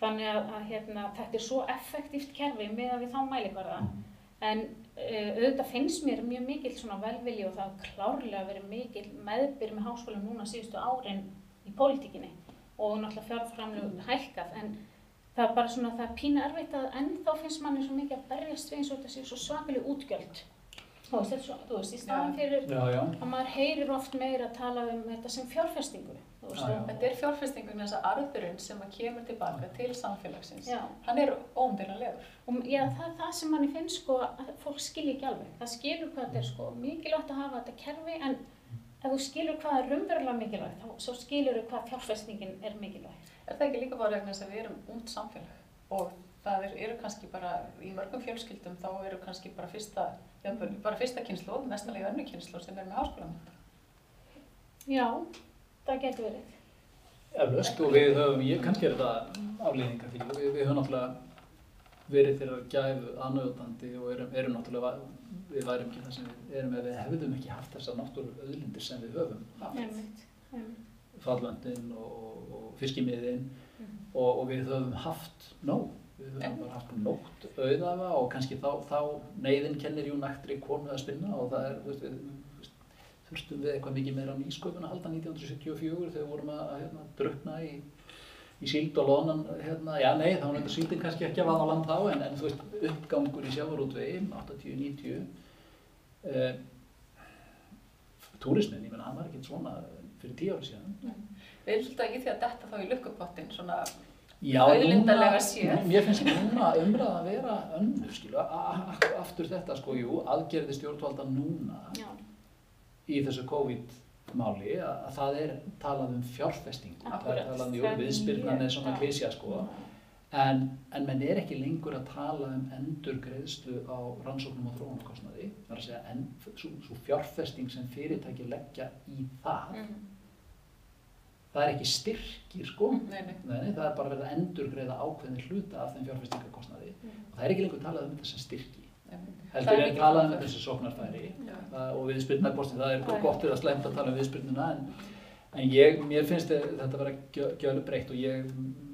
Þannig að, að hérna, þetta er svo effektíft kerfi miðað við þá mælikvarða en uh, auðvitað finnst mér mjög mikill svona velvilji og það har klárlega verið mikill meðbyr með háskólum núna síðustu árin í pólitíkinni og náttúrulega fjárframlög hækkað en það er bara svona, það er pínu erfitt að ennþá finnst manni svo mikið að berjast við eins og þetta sé svo svakalig útgjöld. Þú veist, þetta er svo, þú veist, í staðan fyrir Já, já. að maður heyrir oft meira að tala um þetta sem fjárfestingu. Og- Þetta er fjárfestingum þess að arðurinn sem að kemur tilbaka til samfélagsins, Já, hann er óumdeilanlegur. og já, það það sem manni finnst sko fólk skilji ekki alveg. Það skilur hvað þetta er sko mikilvægt að hafa þetta kerfi en ef þú skilur hvað er raunverulega mikilvægt þá skilur þú hvað fjárfestingin er mikilvægt. Er það ekki líka bara vegna þess að við erum ungd samfélag og það er, eru kannski bara, í mörgum fjölskyldum þá eru kannski bara fyrsta, bara fyrsta kynslu, mestalega önnu kynslu sem er með háskólamönda. Já, það getur verið. Eflaust og við höfum, ég kannski er þetta aflýningar því, við, við höfum náttúrulega verið þeirra gæfu aðnöðandi og erum, erum náttúrulega, við værum ekki það sem við erum ef við hefðum ekki haft þessar náttúru öðlindir sem við höfum, Einmitt, einmitt. fallöndin og, og, og fiskimiðin Mhm. og, og við höfum haft nóg, við höfum bara haft nógt auðafa og kannski þá, þá neyðin kennir jú nættri konu að spinna og það er, við, veist, þurftum við eitthvað mikið meira nýsköpun að halda 1974 þegar við vorum að, að hérna, drukna í, í síld og loðnan, hérna, já nei, þá var þetta síldin kannski ekki að vaða á land þá, en, en þú veist, uppgangur í sjávarútvegi, 80-90, eh, túrismin, ég menna, hann var ekkert svona fyrir tíu ári síðan. Við erum svolítið í því að detta þá í lukkupottin, svona, núna- séð. Mér finnst núna umræða að vera önnur, skilu, aftur þetta, sko, jú, aðgerði stjórnvalda núna Já, í þessu COVID-máli að, að það er talað um fjárfestingu, það er talað um, mjög- er svona klísja, sko, En, en menn er ekki lengur að tala um endurgreiðslu á rannsóknum og þróunarkostnaði. Það er að segja, en, svo, svo fjárfesting sem fyrirtæki leggja í það, Mhm. það er ekki styrkir sko. Nei, nei. Nei, það er bara verið að endurgreiða ákveðin hluta af þeim fjárfestingakostnaði. Mhm. Og það er ekki lengur talað um þetta sem styrki. Heldur talað um framför. þetta sem sóknarfæri. Já. það, og viðspyrnarkosti, það er Það gott eða slæmt að tala um viðspyrnuna en, en ég, mér finnst þe- þetta vera gjö- gjörlu breytt og ég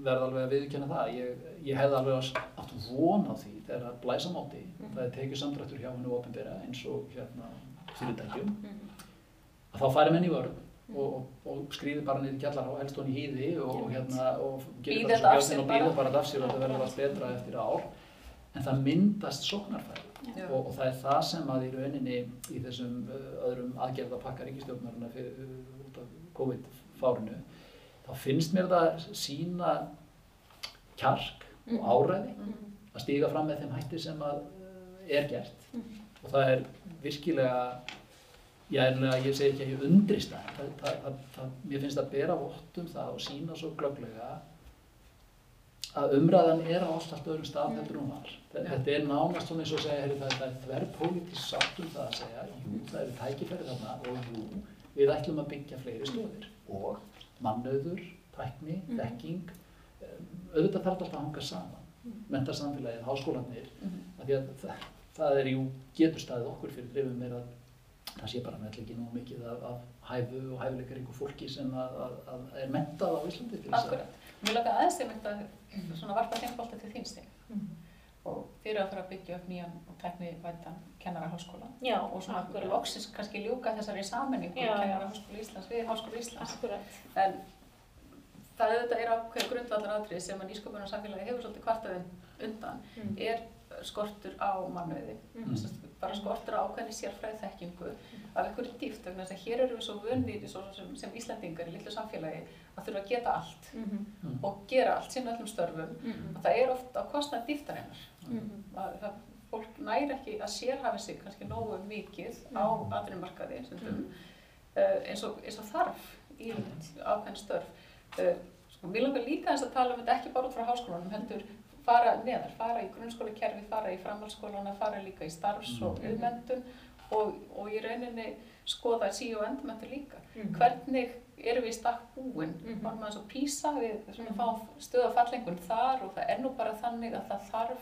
verð alveg að viðkjanna það. Ég, ég hefði alveg átt átt von á því þegar að blæsa móti. Mhm. það er tekið samdrættur hjá hennu ofinbera eins og hérna fyrirtækjum Mhm. að þá færi menn í vörð og, og, og skrýði bara niður og helst honni í hýði og, og hérna og gerir þetta svo sér og býða bara af sér og þetta verður allt betra eftir ár en það myndast sóknarfæri Já. og, og það er það sem að í rauninni í þessum öðrum aðgerðapakka ríkistjórnarina fyrir út af COVID-fárinu þá finnst mér það sína kjark og Mhm. áræði Mhm. að stíga fram með þeim hætti sem að er gert Mhm. og það er virkilega að ég segi ekki að ég undrist það, það, það, það, það mér finnst að bera vott um það og sína svo glögglega að umræðan er á allt allt öðrum stað heldur hún var. Þetta er nánast svona eins og segja, heyrðu, það, er þverrpolítið sátt um það að segja, jú, það eru tækifæri þarna og jú, við ætlum að byggja fleiri stöðir og mannauður, tækni, Mhm. þekking, um, auðvitað þarf alltaf að hanga saman, Mhm. mentarsamfélagið, háskólanir, Mhm. af því að það, það er jú getur staðið okkur fyrir drifum er að það sé bara með ekki nú mikið af, af hæfu og hæfuleikaríku fólki sem að, að, að er mentað á Íslandi til þess að Akkurat. Mér langar aðeins til mynd að svona varpa þeim bolta til þín stig Mhm. og þið eru að fara að byggja upp nýjan og kennaraháskóla Já, og svona akkurat. loksins kannski ljúka þessari já. kennaraháskóla Íslands við Háskóla Íslands Akkurat. en það auðvitað er ákveð grundvallar atrið sem að nýsköpunar samfélagi hefur svolítið kvartað undan Mhm. er skortur á mannauði Mhm. Sem sagt, bara skortur á ákveðni sérfræði þekkingu af einhverju dýft vegna þess að hér erum við svo vunni sem, sem Íslandingar í litlu samfélagi að þurfa að geta allt Mhm. og gera allt sinna öllum störfum Mhm. og það er oft á kostnað dýftarinnar Mhm. að það, fólk næri ekki að sérhafi sig kannski nógu mikið á Mhm. Mhm. uh, eins, og, eins og þarf í ákveðin störf uh, sko, mér langar líka þess að tala um þetta ekki bara út frá háskólanum heldur fara neðar, fara í grunnskólakerfi, fara í framhaldsskólana, fara líka í starfs og Mhm. auðmendun og, og í rauninni skoða sí og endmentur líka Mhm. hvernig erum við í stakk búin Mhm. varum við og písa við svona Mhm. fáum stöð og fallengun þar og það er nú bara þannig að það þarf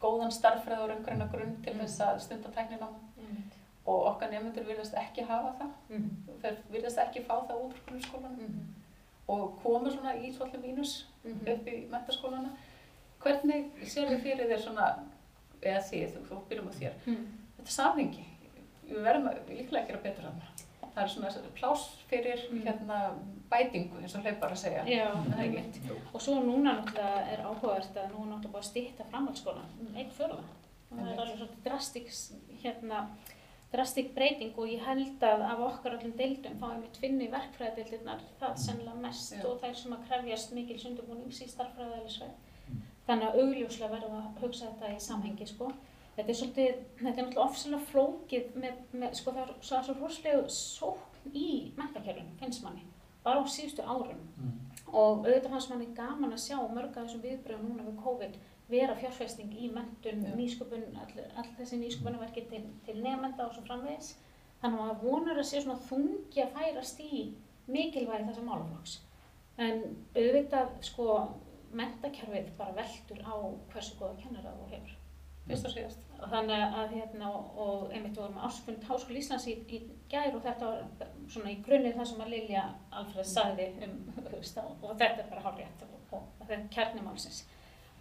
góðan starffræð og raungræna grunn til Mhm. þess að stunda tæknina Einmitt. og okkar nefnendur virðast ekki hafa það Mhm. þeir virðast ekki fá það út úr grunnskólanum Mhm. og koma svona í svolítið mínus Mhm. upp í mentaskólana hvernig sér þið fyrir þér svona eða þið, þú, þú byrjum á þér Mhm. þetta samhengi, við verðum að líklega að gera betur þarna það er svona plás fyrir Mm. hérna bætingu eins og hlaupar að segja Já, Það er. Jú. Og svo núna náttúrulega er áhugavert að nú er náttúrulega búið að stýtta framhaldsskólan um einn fjörða. Það er alveg svolítið drastik, hérna, drastik breyting og ég held að af okkar öllum deildum þá er mitt finni verkfræðadeildirnar það sennilega mest Já. og þær sem að krefjast mikil sundubúnings í starffræðaðilisveið. Þannig að augljóslega verðum að hugsa þetta í samhengi sko. Þetta er svolítið, þetta er náttúrulega ofsalega flókið með, með sko það er svo, rosalega sókn í mentakerfinu, finnst manni, bara á síðustu árum Mm. og auðvitað fannst manni gaman að sjá mörg af þessum viðbröðum núna við COVID vera fjárfesting í mentun, Já. nýsköpun, all, all þessi nýsköpunarverki til, til nefnda og svo framvegis. Þannig að maður vonar að sé svona þungi að færast í mikilvægi þessa málaflokks. En auðvitað sko mentakerfið bara veldur á hversu góða kennara þú hefur. fyrst og síðast Og Þannig að hérna og einmitt vorum með ásfund Háskóli Íslands í, í gær og þetta var svona í grunnið það sem að Lilja Alfred sagði um og og þetta er bara hálfrétt og, og þetta er kjarnimálsins.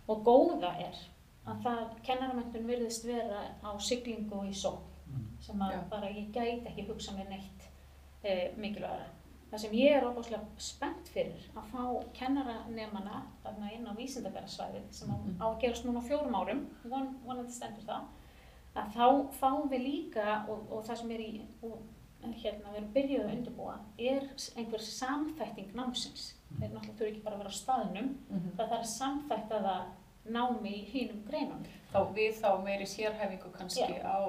Og góða er að það kennaramöndun virðist vera á siglingu og í sókn Mm. sem að Já. bara ég gæti ekki hugsa mér neitt e, mikilvægara. Það sem ég er óbúslega spennt fyrir að fá kennaranemana þarna inn á vísindabærarsvæðið sem á, Mhm. á að gerast núna á fjórum árum, von, vonandi stendur það, að þá fáum við líka og, og það sem er í, og, hérna, við erum byrjuð að undirbúa, er einhver samþætting námsins. Þeir náttúrulega þurfi ekki bara að vera á staðnum, það þarf að samþætta það námi í hínum greinunum. þá við þá meiri sérhæfingu kannski á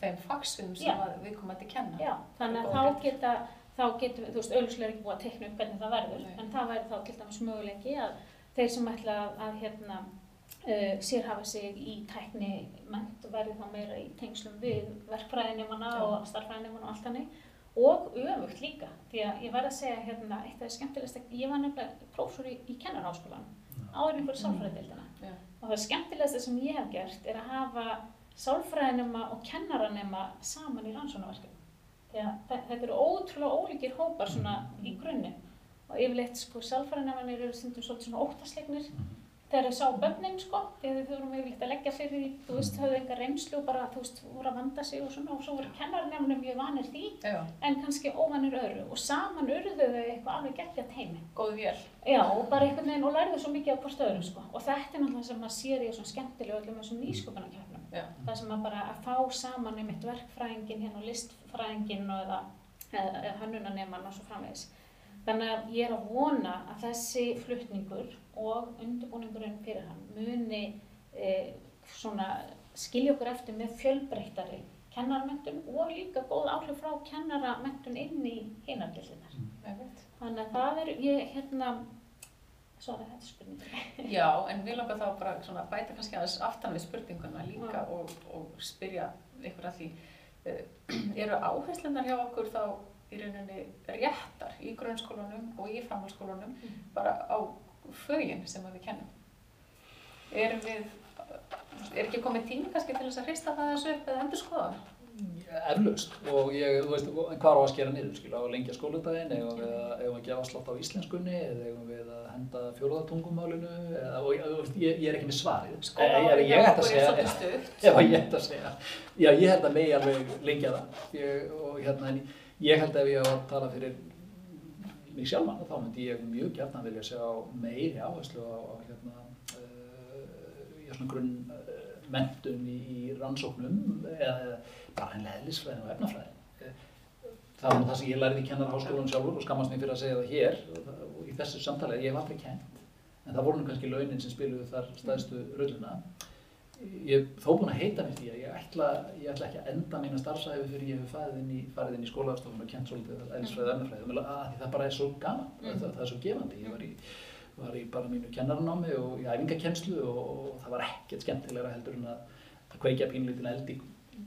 þeim fagsviðum sem að við komum að kenna. Já, þannig að þá geta, þá getum við, þú veist, auðvitað ekki búið að teikna upp hvernig það verður, Nei. en það væri þá til dæmis möguleiki að þeir sem ætla að, að hérna, uh, sérhafa sig í tækni ment verði þá meira í tengslum við verkfræðinemana Já. og starfræðinemana og allt hannig og öfugt líka því að ég verð að segja hérna eitt af það skemmtilegast ég var nefnilega prófsor í, í kennarháskólan áður en fyrir sálfræðideildina Já. og það skemmtilegasta sem ég hef gert er að hafa sálfræðinema og kennaranema saman í rannsónaverkefni því að þe- þetta eru ótrúlega ólíkir hópar svona í grunninn og yfirleitt sko sálfræðinemanir eru stundum svolítið svona óttaslegnir þegar þau sá börnin sko að þau þurfum yfirleitt að leggja fyrir því þú veist, höfðu enga reynslu og bara þú veist, voru að vanda sig og svona og svo voru kennaranemnum mjög vanir því Já, en kannski óvanir öðru og saman urðu þau eitthvað alveg geggja teimi góð vél. Já, og bara einhvern veginn og lærðu svo mikið af hvort öðrum sko. Og þetta er náttúrulega sem maður sér í svona skemmtilegu öllum þessum nýsköpunarkjöfnum. Já. Það sem maður bara að fá saman einmitt verkfræðingin hérna og listfræðingin og eða, eða, hönnunaneman og svo framvegis. Þannig að ég er að vona að þessi flutningur og undirbúningurinn fyrir hann muni e, svona skilja okkur eftir með fjölbreyttari kennaramentum og líka góð áhrif frá kennaramentun inn í hinardildinar. Einmitt. Þannig að það er, ég, hérna, svona þetta er spurning. Já, en við langar þá bara svona að bæta kannski aðeins aftan við spurninguna líka Já. og, og spyrja ykkur að því. Uh, eru áherslunar hjá okkur þá í rauninni réttar í grunnskólanum og í framhaldsskólanum Mm. bara á fögin sem við kennum? Erum við, er ekki komið tími kannski til þess að hrista það þessu upp eða endur skoða það? Eflaust. Og ég, þú veist, hvað á að skera niður, skilja, á að lengja skóladaginn, eigum við að, að gefa slátt á íslenskunni eða við að henda fjóruðatungumálinu eða, og ég, þú veist, ég, er ekki með svarið. Ef hjá ég ætti að segja, ég ætti að segja, já, ég held að megi alveg lengja það. Ég, og hérna, en ég held að ef ég á að tala fyrir mig sjálfan, þá myndi ég mjög gætna vilja sjá meiri áherslu á, hérna, já, svona grunn uh, mentun í, rannsóknum eða, eða bara henni eðlisfræðin og efnafræðin. Það var það sem ég lærði í kennarháskólanum sjálfur og skammast mér fyrir að segja það hér og, í þessu samtali, ég hef aldrei kent, en það voru nú kannski launin sem spiluðu þar stæðstu rulluna. Ég hef þó búin að heita mér því að ég ætla, ég ætla ekki að enda mína starfsæfi fyrir ég hef farið inn í, í skólastofun og kent svolítið eðlisfræði og efnafræði, að því það bara er svo gaman, Mm. það, það er svo gefandi. Ég var í, var í bara mínu kennaranámi og í æfingakennslu og, og það var ekkert skemmtilegra heldur en að, að kveikja pínlítin eld í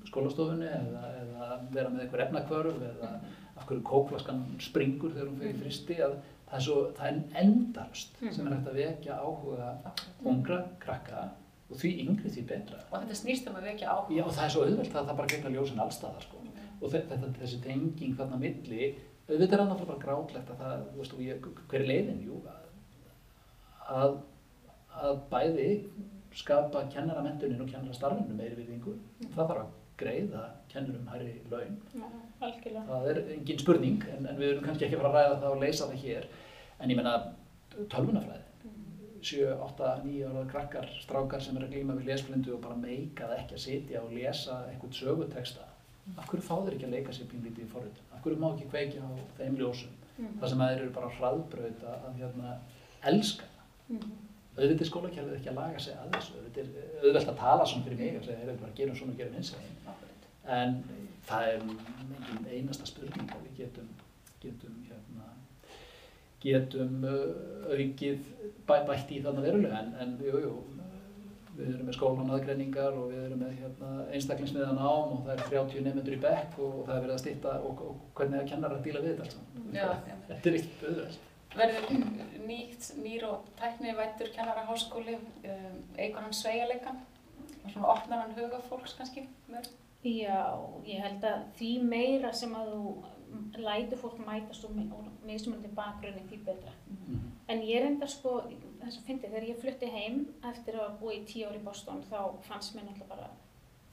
skólastofunni eða, eða vera með einhver efnakvörf eða af hverju kókflaskan springur þegar hún fyrir fristi að það er svo, það er endalust sem er hægt að vekja áhuga ungra krakka og því yngri því betra. Og þetta snýst um að vekja áhuga. Já og það er svo auðvelt að það bara gegna ljósin allstaðar sko. Og þe- þetta, þessi tenging þarna milli, auðvitað er náttúrulega bara grátlegt að það, þú veist, og ég, hver er leiðin, jú, að, að bæði skapa kennaramentunin og kennarastarfinu meiri virðingu. Það þarf að greiða kennurum hærri laun. Algjörlega. Það er engin spurning, en, en við erum kannski ekki að fara að ræða það og leysa það hér. En ég menna, tölvunafræði. 7, 8, 9 ára krakkar, strákar sem er að glíma við lesblindu og bara meika það ekki að sitja og lesa einhvern söguteksta. Af hverju fá þeir ekki að leika sér pínlítið í forröndun? Af hverju má ekki kveikja á þeim ljósum? Mhm. Það sem að þeir eru bara hraðbraut að, hérna, elska það. Mhm. Auðvitað er skólakerfið ekki að laga sig að þessu. Auðvitað er auðvelt að tala svona fyrir mig og segja, heyrðu bara gerum svona og gerum hins veginn. Akkurat. En það er engin einasta spurning að við getum, getum, hérna, getum uh, aukið bæ, bætt í þarna verulega en, en jú, jú, við erum með skólanaðgreiningar og við erum með hérna, einstaklingsmiðan ám og það eru 30 nefnendur í bekk og það er verið að stýtta og, og hvernig það kennar að díla við þetta alls saman. Þetta er eitt auðvelt. Verður nýtt, nýr og tæknivættur kennara háskóli, um, eigur hann sveigjarleikan og svona opnar hann huga fólks kannski mér? Já, ég held að því meira sem að þú lætur fólk mætast úr mismunandi bakgrunni því betra. Mhm. En ég reyndar sko, þess að fyndi, þegar ég flutti heim eftir að búa í tíu ár í Boston þá fannst mér náttúrulega bara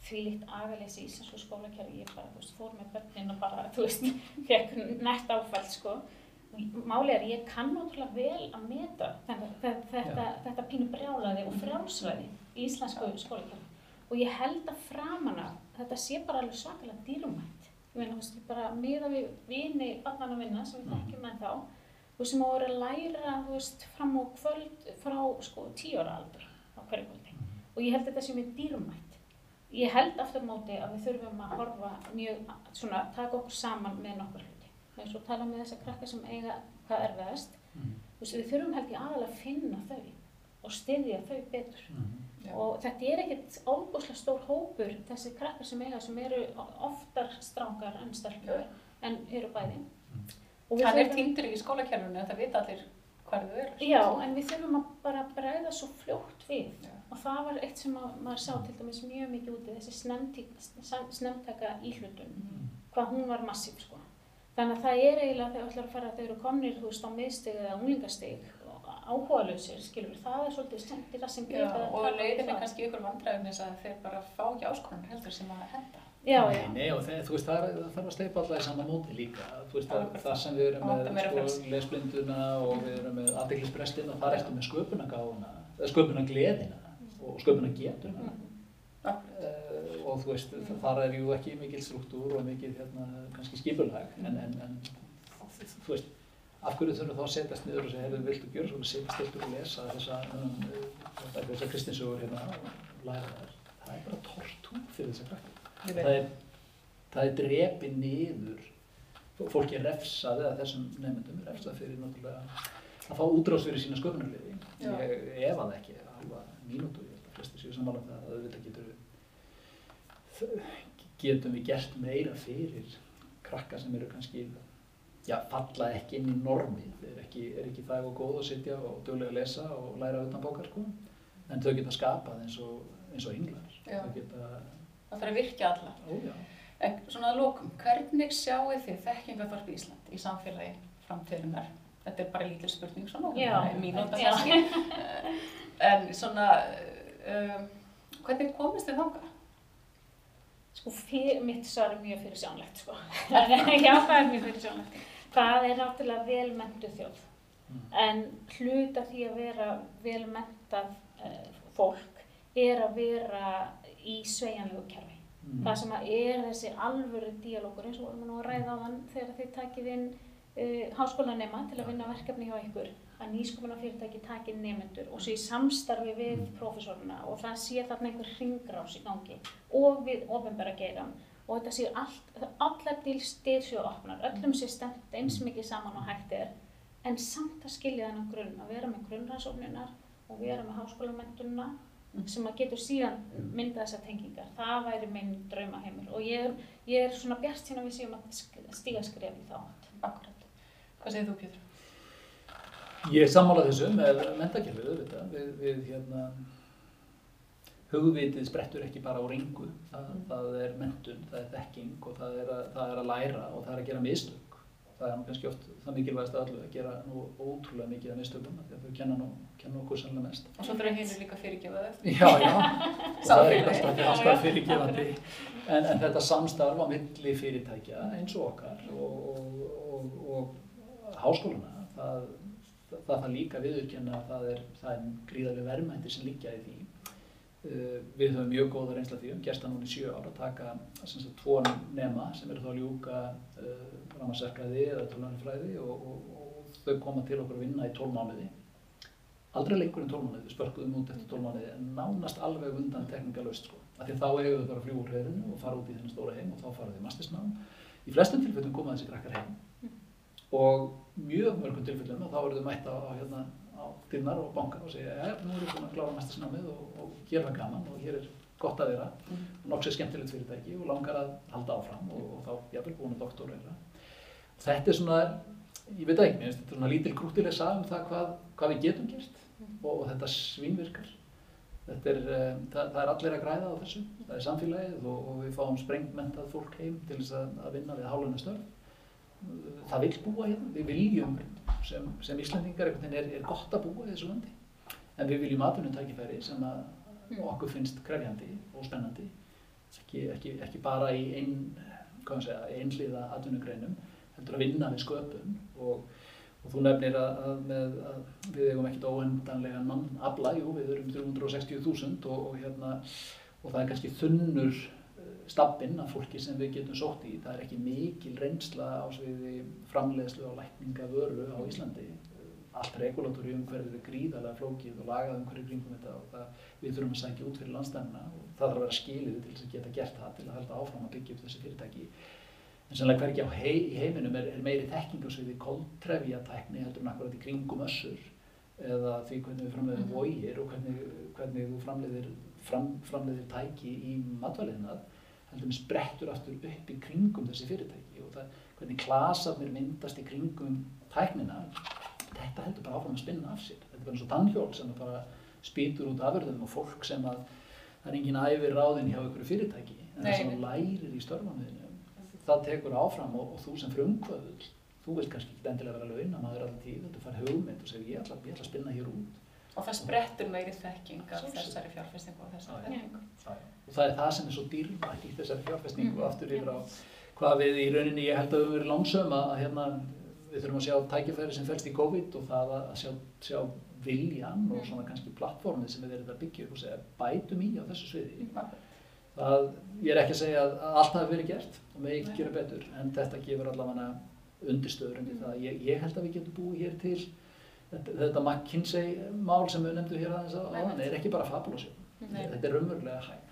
þvílíkt agaleysi í íslensku skólakerfi. Ég bara, þú veist, fór með börnin og bara, þú veist, fekk nett áfall sko. Málið er, ég kann náttúrulega vel að meta þetta, þetta, þetta, pínu brjálaði og frjálsræði í íslensku skólakerfi. Og ég held að framan af þetta sé bara alveg svakalega dýrumætt. Ég meina, þú veist, ég bara miða við vini barnana minna sem við þekkjum með þá veist, sem á að vera að læra, þú veist, fram á kvöld frá, sko, tíu ára aldur á hverju kvöldi. Og ég held að þetta sé mjög dýrumætt. Ég held aftur móti að við þurfum að horfa mjög, svona, taka okkur saman með nokkur hluti. Eins og tala með þessa krakka sem eiga hvað erfiðast. Mhm. Þú veist, við þurfum held ég aðalega að finna þau og styðja þau betur. Mhm. Já. og þetta er ekkert óbúslega stór hópur þessi krakkar sem eiga sem eru oftar strákar en stelpur en eru bæði við Hann er týndur í skólakerfinu, það vita allir hvar þau eru. Já, en við þurfum að bara bregða svo fljótt við Já. og það var eitt sem að, maður sá til dæmis mjög mikið úti, þessi snemtaka íhlutun, hvað hún var massíf sko. Þannig að það er eiginlega þegar ætlar að fara þegar eru komnir, þú veist, á miðstig eða unglingastig og áhugaðlausir, skilur það er svolítið skemmtira sem Já, geta að og taka leiðin er það. kannski ykkur vandræðum þess að þeir bara fá ekki áskonar heldur sem að henda. Já, Nei, já, nei, og þeir, þú veist, það, er, það þarf að steipa alltaf í sama móti líka. Þú veist, það, það sem við erum með frelsi. sko, lesblinduna og við erum með aðdeglisbrestina, þar ertu með sköpunagáfuna, sköpunagleðina og sköpunagetuna. Akkurat. Uh, og þú veist, þar er jú ekki mikil struktúr og mikil hérna, kannski skipulag, en, en, en þú veist, af hverju þurfum þá að setjast niður og segja, hefur viltu gjöra svona, setjast stiltur og lesa þessa, um, þessa kristinsögur hérna og læra þær. Það er bara tortúr fyrir þessa krakki. Ég Það er, það er drepið niður, fólki er refsað, eða þessum nefndum er refsað fyrir náttúrulega að fá útrás fyrir sína sköpunarliði. Já. Ég ef að ekki, halva mínútu, ég held að flesti séu sammála um það, að auðvitað getur við, getum við gert meira fyrir krakka sem eru kannski, já, falla ekki inn í normið, er ekki, er ekki það og góð að sitja og duglega að lesa og læra utan bókar, sko, en þau geta skapað eins og, eins og ynglar, geta, Það þarf að virkja alla. ó. En svona að lókum, hvernig sjáu þið þekkingaþorp Ísland í samfélagi framtíðunar? Þetta er bara lítil spurning svona, Já. það er mínúta Já. kannski. En svona, um, hvernig komist þið þangað? Sko, fyrir, mitt svar er mjög fyrir sjánlegt, sko. Já, það er mjög fyrir sjánlegt. Það er náttúrulega vel mentuð þjóð. Mm. En hluta því að vera vel mentað uh, fólk er að vera í sveigjanlegu kerfi. Mm. Það sem að er þessi alvöru díalógur eins og vorum við nú að ræða á þann þegar þið takið inn uh, háskólanema til að vinna verkefni hjá ykkur að nýsköpunarfyrirtæki taki nefnendur og svo í samstarfi við prófessoruna og það sé þarna einhver hringrás í gangi og við ofinbæra geiram og þetta sé allt, allar dyr séu opnar, öllum sé stemt eins mikið saman og hægt er en samt að skilja þennan grunn, að vera með grunnrannsókninar og vera með háskólamendunna Mm. sem að getur síðan mynda þessar tengingar. Það væri minn draumaheimur og ég er, ég er svona bjart síðan við séum að stíga skref í þá. átt. Akkurat. Hvað segir þú, Pétur? Ég er sammála þessu með mentakerfið auðvitað, við, við hérna, hugvitið sprettur ekki bara úr engu, það, Mm. það er mentun, það er þekking og það er, að, það er að læra og það er að gera mistök. Það er kannski oft það mikilvægast að allu að gera nú ótrúlega mikið af mistökum því að þau kenna, kenna okkur sannlega mest. Og svo þurfa hinu líka fyrirgefa þau. Já, já, og það er alltaf, alltaf fyrirgefandi. En, en þetta samstarf á milli fyrirtækja eins og okkar og, og, og, og háskólana, það, það, það líka viðurkenna að það er, er gríðarlega verðmætti sem liggja í því. Uh, við höfum mjög góða reynsla því, um gerst það núna í sjö ára að taka sagt, tvo nema sem eru þá að ljúka uh, rámasverkræði eða tölvanifræði og, og, og þau koma til okkur að vinna í tól mánuði. Aldrei lengur en 12 mánuði, við spörkuðum út eftir 12 mánuði en nánast alveg undan teknikalust sko. af því þá eigum við bara að fljúa úr hreirinu og fara út í þennan stóra heim og þá fara við mastersnám. Í flestum tilfellum koma þessi krakkar heim. Og mjög mörgum tilfellum að þá eru þau mætt á, á, hérna, á dyrnar og banka og segja ja, nú erum við búin að klára mastersnámið og, og hér var gaman og hér er gott að vera. Mm. nokks er skemmtilegt fyrirtæki og langar að halda áfram og, og þá jafnvel búin að doktorera þetta er svona ég veit ekki, mér finnst þetta er svona lítil krútileg saga um það hvað, hvað við getum gert og, og þetta svínvirkar þetta er, um, það, það er allir að græða á þessu það er samfélagið og, og við fáum sprengmentað fólk heim til þess að, að vinna við háluna störf það vil búa hérna, við viljum sem, sem Íslandingar er, er gott að búa í þessu landi. En við viljum atvinnum tækifæri sem að okkur finnst krefjandi og spennandi. Ekki, ekki, ekki bara í ein, hvað maður segja, einhliða atvinnugreinum heldur að vinna við sköpun. Og, og þú nefnir að, að, með, að við eigum ekkert óendanlega mann afla, jú við erum 360.000 og, og, hérna, og það er kannski þunnur stabbinn af fólki sem við getum sótt í, það er ekki mikil reynsla á sviði framleiðslu og lækninga vöru á Íslandi. Allt regulatóri umhverfið er gríðarlega flókið og lagað umhverfið kringum þetta og það, við þurfum að sækja út fyrir landstæmina og það þarf að vera skilið til þess að geta gert það til að halda áfram að byggja upp þessi fyrirtæki. En sannlega hvergi á hei, heiminum er, er meiri þekking á sviði koltrefjatækni heldur en akkurat í kringum össur eða því hvernig við framleiðum Mhm. vógir og hvernig, hvernig þú framleiðir, fram, framleiðir tæki í matvæliðinað heldur með sprettur aftur upp í kringum þessi fyrirtæki. Og það, hvernig klasarnir myndast í kringum tæknina þetta heldur bara áfram að spinna af sér. Þetta er bara eins og tannhjól sem bara spýtur út afurðum og fólk sem að það er engin æfir ráðin hjá einhverju fyrirtæki. En það sem lærir í störfanuðinu það tekur áfram og, og þú sem frumkvöðul þú vilt kannski ekki endilega vera launamaður alltaf tíð, þetta fær hugmynd og segir ég ætla, ég ætla að spinna hér út Og það sprettur meiri þekking af þessari fjárfestingu og þessari þekkingu. og það er það sem er svo dýrmætt í þessari fjárfestingu Mhm. aftur yfir á hvað við í rauninni ég held að við höfum verið lánsöm að, hérna, við þurfum að sjá tækifæri sem fælst í COVID og það að sjá, sjá viljan og Mhm. svona kannski plattformið sem við verðum að byggja upp og segja bætum í á þessu sviði Mhm. það, ég er ekki að segja að allt hafi verið gert og með ekki gera betur en þetta gefur allavega undirstöður undir Mhm. það ég, ég held að við getum búið hér til þetta, þetta McKinsey mál sem við nefndum hér aðeins á Einmitt. áðan er ekki bara fabulosjón Nei. þetta er raunverulega hægt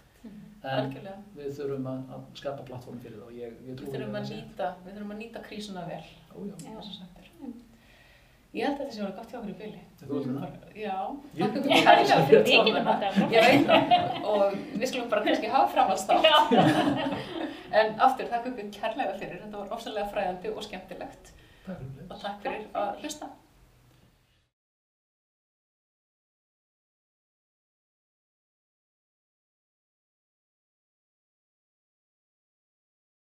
en Algjörlega. við þurfum að, að skapa plattform fyrir það og ég, ég Við trúi að sé. nýta, við þurfum að nýta krísuna vel, Ó, já. Já. eins og sagt er. Ég held að þetta sé alveg gott hjá okkur í bili. Þú ert með það? Já, Ég- þakka ykkur Ég- kærlega fyrir Við getum komuna. þetta áfram. Ég veit það og við skulum bara kannski hafa framhaldstátt. En aftur, þakka ykkur kærlega fyrir, þetta var ofsalega fræðandi og skemmtilegt Takk fyrir og takk fyrir að hlusta.